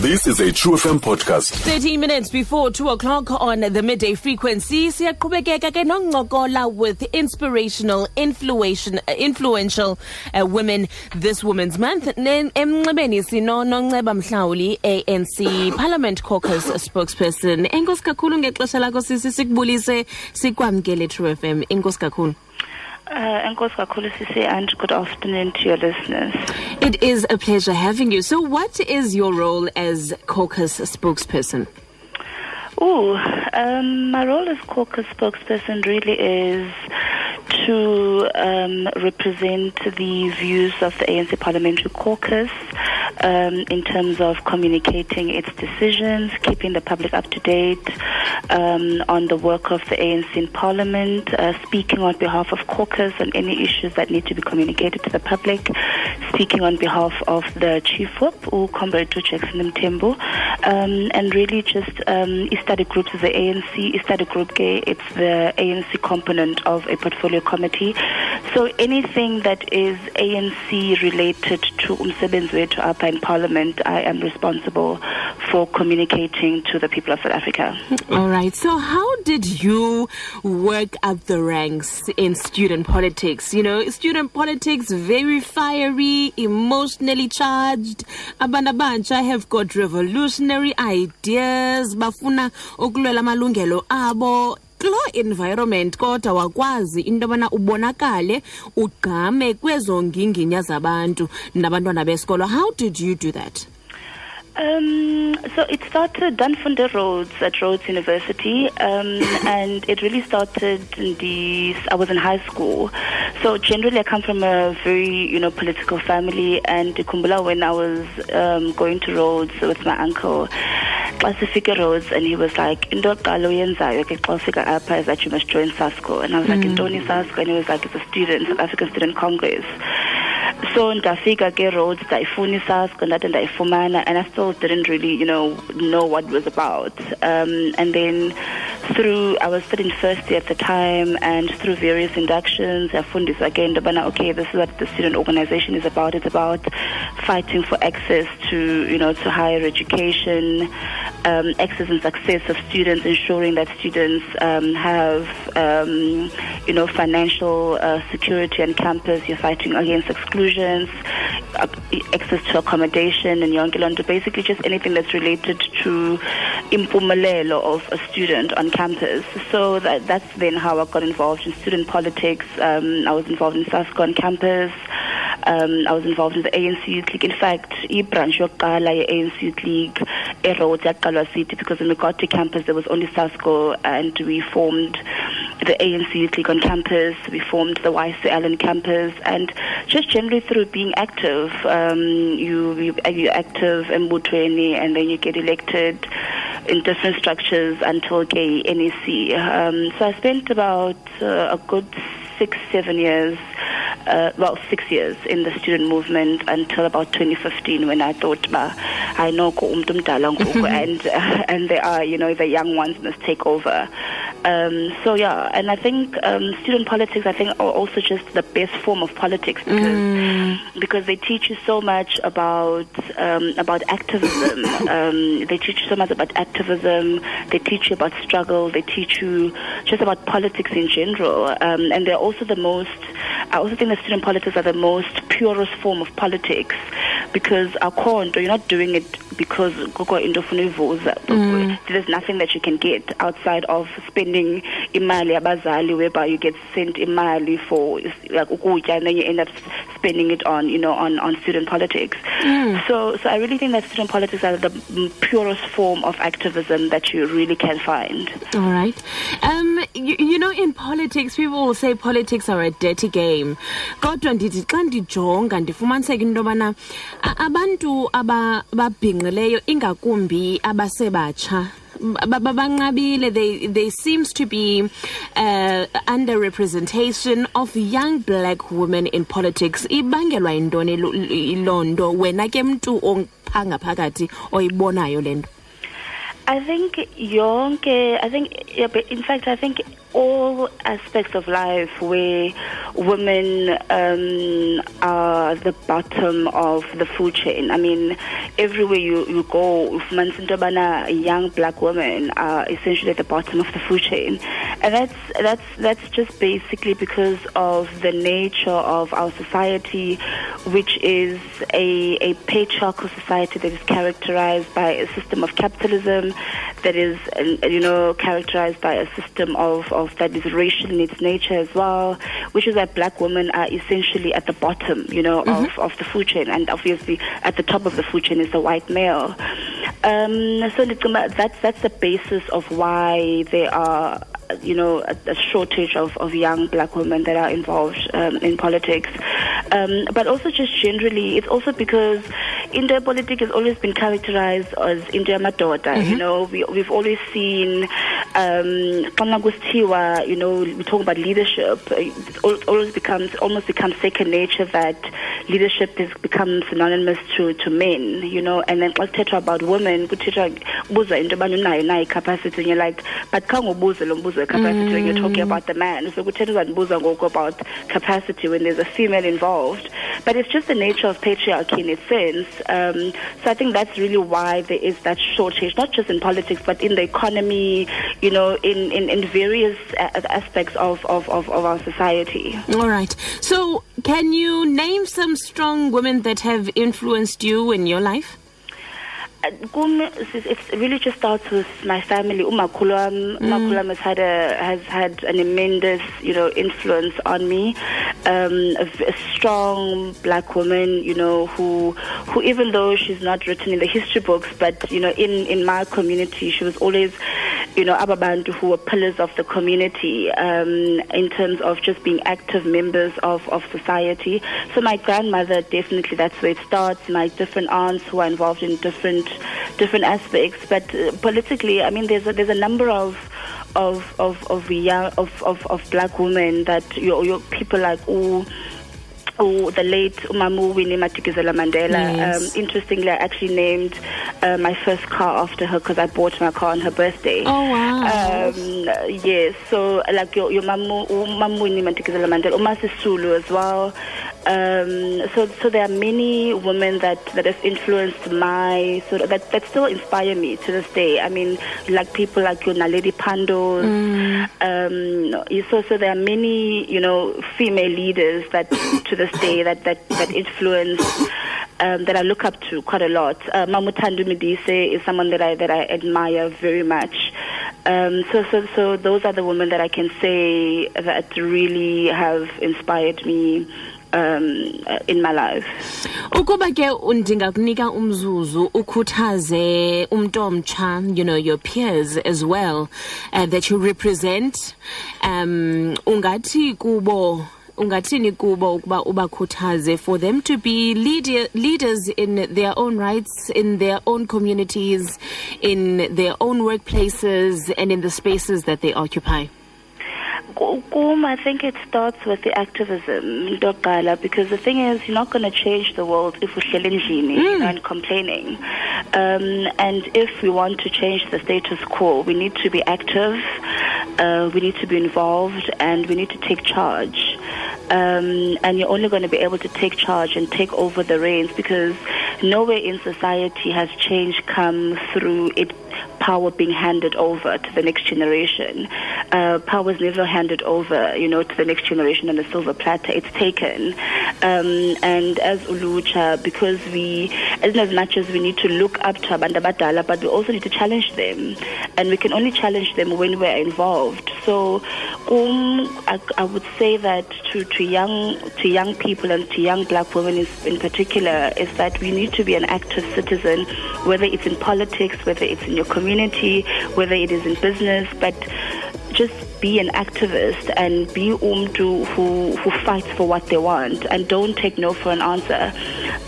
This is a True FM podcast. 13 minutes before 2 o'clock on the midday frequency siyaqhubekeka ke noncokola with inspirational influential, uh, women this women's month. Emnxebeni sino nonceba ANC parliament caucus spokesperson. Enkosi kakhulu ngexesha lakho sisi sikubulise sikwamkele true fm enkosi kakhulu Uh, Enkosi kakhulu sisi and good afternoon to your listeners. it is a pleasure having you. So what is your role as caucus spokesperson? Oh, um, my role as caucus spokesperson really is to um, represent the views of the ANC Parliamentary Caucus um, in terms of communicating its decisions, keeping the public up to date um, on the work of the ANC in Parliament, uh, speaking on behalf of caucus on any issues that need to be communicated to the public, speaking on behalf of the Chief Whip, who Comrade Jackson Mthembu, um, and really just um, study groups the ANC, study group K, it's the ANC component of a portfolio committee. So anything that is ANC related to umsebenzi wethu apha in Parliament, I am responsible for communicating to the people of South Africa. All right. So, how did you work up the ranks in student politics? You know, student politics very fiery, emotionally charged. Abantu abantsha have got revolutionary ideas. Bafuna ukulwela amalungelo abo. Kuloo environment kodwa wakwazi into yobana ubonakale ugqame kwezo nginginya zabantu nabantwana besikolo how did you do that Um, so it started Dunfunde Rhodes at Rhodes University, um, and it really started in the. I was in high school, so generally I come from a very you know political family, and Kumbula when I was um, going to Rhodes with my uncle. Xa sifike Rhodes and he was like into yokuqala oyenzayo ke xa ufika apha is that you must join sasco and i was like intoni sasco and he was like it's a student south african student congress. So ndafika ke Rhodes ndayifuna isasco ndathi ndayifumana and i still didn't really you know know what it was about. Um, and then through i was studying first year at the time and through various inductions yafundiswa again into yobana okay this is what the student organization is about. It's about fighting for access to you know to higher education um, access and success of students ensuring that students um, have um, you know financial uh, security on campus. You're fighting against exclusions uh, access to accommodation and yonke basically just anything that's related to impumelelo of a student on campus. So that, that's then how I got involved in student politics. Um, I was involved in SASCO on campus. Um, I was involved in the ANC Youth League. In fact, i-branch yokuqala ye-ANC Youth League eRhodes yaqalwa City because when we got to campus there was only SASCO and we formed the ANC Youth League on campus. We formed the YCL on campus and just generally through being active, um, you, you, you're active embutweni and then you get elected in different structures until gay NEC. Um, so I spent about uh, a good six, seven years, uh, well, six years in the student movement until about 2015 when I thought, bah, I know ko umntu omdala and uh, and they are, you know, the young ones must take over. Um, so yeah, and I think um, student politics, I think, are also just the best form of politics because because they teach you so much about um, about activism. um, they teach you so much about activism. They teach you about struggle. They teach you just about politics in general. Um, and they're also the most. I also think that student politics are the most purest form of politics because akho you're not doing it because kukho into ofuna uyivuza. There's nothing that you can get outside of spending imali abazali whereby you get sent imali for like ukutya and then you end up spending it on you know on, on student politics. So so I really think that student politics are the mm, purest form of activism that you really can find. All right. Um, you, you know, in politics, people will say politics are a dirty game. Kodwa ndithi xa ndijonga ndifumaniseka into yobana abantu aba- ababhinqileyo ingakumbi abasebatsha. Ba- ba- they they seems to be uh, underrepresentation of young black women in politics. Ibangelwa yintoni lo- loo nto? Wena ke mntu opha ngaphakathi oyibonayo le nto? I think yonke, I think, in fact, I think all aspects of life where women um, are the bottom of the food chain. I mean, everywhere you, you go, a young black women are essentially at the bottom of the food chain. And that's, that's, that's just basically because of the nature of our society, which is a, a patriarchal society that is characterized by a system of capitalism that is, you know, characterized by a system of, of that is racial in its nature as well, which is that black women are essentially at the bottom, you know, mm-hmm. of, of the food chain, and obviously at the top of the food chain is the white male. Um, so that's that's the basis of why there are you know, a, a, shortage of, of young black women that are involved um, in politics. Um, but also just generally, it's also because India politics has always been characterized as India Madoda. Mm-hmm. You know, we, we've always seen, um, you know, we talk about leadership. It always becomes, almost becomes second nature that leadership has become synonymous to, to men, you know, and then let's talk about women, buza into capacity, and you're like, but can't capacity mm. when you're talking mm. about the man. So kuthethwa about capacity when there's a female involved. But it's just the nature of patriarchy in its sense. Um, so I think that's really why there is that shortage, not just in politics, but in the economy, you know, in, in, in various aspects of, of, of, of our society. All right. So can you name some strong women that have influenced you in your life? it really just starts with my family. Umakulam, mm. has had a has had an immense, you know, influence on me. Um, a, a, strong black woman, you know, who who even though she's not written in the history books, but you know, in in my community, she was always, you know, ababantu who were pillars of the community um, in terms of just being active members of of society. So my grandmother definitely that's where it starts. My different aunts who are involved in different different aspects. But uh, politically, I mean, there's a, there's a number of of of of young of of, of black women that your your people like oh oh, the late Umamu Winnie Madikizela Mandela. Yes. Um, interestingly, I actually named uh, my first car after her because I bought my car on her birthday. Oh, wow. Um, yes, so like your, your Mamu, Umamu Winnie Madikizela Mandela, uMa Sisulu as well. Um, so, so there are many women that, that have influenced my sort of that, that still inspire me to this day. I mean, like people like your Naledi Pandors. Mm. Um, so, so there are many, you know, female leaders that to this day that that that influence. Um, that I look up to quite a lot. Uh, Mama Thandi Modise is someone that I that I admire very much. Um, so, so, so those are the women that I can say that really have inspired me um in my life. Ukuba ke ndingakunika umzuzu ukhuthaze omtsha you know your peers as well uh, that you represent um ungathi kubo ungathini kubo ukuba ubakhuthaze for them to be leader, leaders in their own rights in their own communities in their own workplaces and in the spaces that they occupy Kum, I think it starts with the activism, because the thing is, you're not going to change the world if we're mm. you know, and complaining. Um, and if we want to change the status quo, we need to be active, uh, we need to be involved, and we need to take charge. Um, and you're only going to be able to take charge and take over the reins because nowhere in society has change come through it power being handed over to the next generation. Uh, power is never handed over, you know, to the next generation on a silver platter. It's taken. Um, and as Ulucha, because we, as, as much as we need to look up to Abandabadala, but we also need to challenge them. And we can only challenge them when we're involved. So um, I, I would say that to, to young to young people and to young black women in, in particular is that we need to be an active citizen, whether it's in politics, whether it's in your community, whether it is in business, but just be an activist and be umdu who who fights for what they want and don't take no for an answer.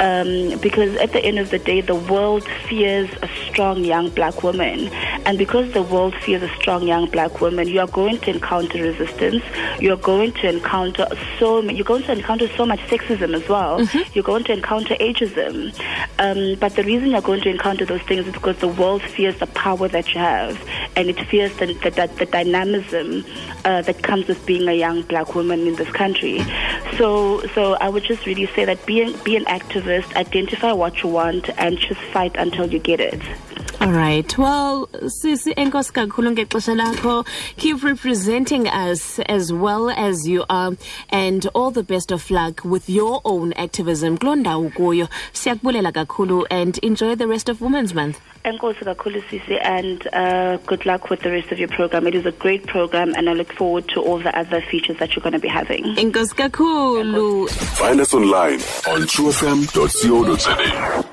Um, because at the end of the day, the world fears a strong young black woman, And because the world fears a strong young black woman, you are going to encounter resistance. You're going to encounter so you're going to encounter so much sexism as well. Mm-hmm. You're going to encounter ageism. Um, but the reason you're going to encounter those things is because the world fears the power that you have, and it fears the the, the, the dynamism uh, that comes with being a young black woman in this country. So so I would just really say that be an, be an activist, identify what you want, and just fight until you get it. All right. Well, Sisi enkosi kakhulu ngexesha lakho. Keep representing us as well as you are and all the best of luck with your own activism. Kulondawo kuyo. Siyakubulela kakhulu and enjoy the rest of Women's Month. Enkosi kakhulu Sisi and uh, good luck with the rest of your program. It is a great program and I look forward to all the other features that you're going to be having. Enkosi kakhulu. Find us online on trufm.co.za.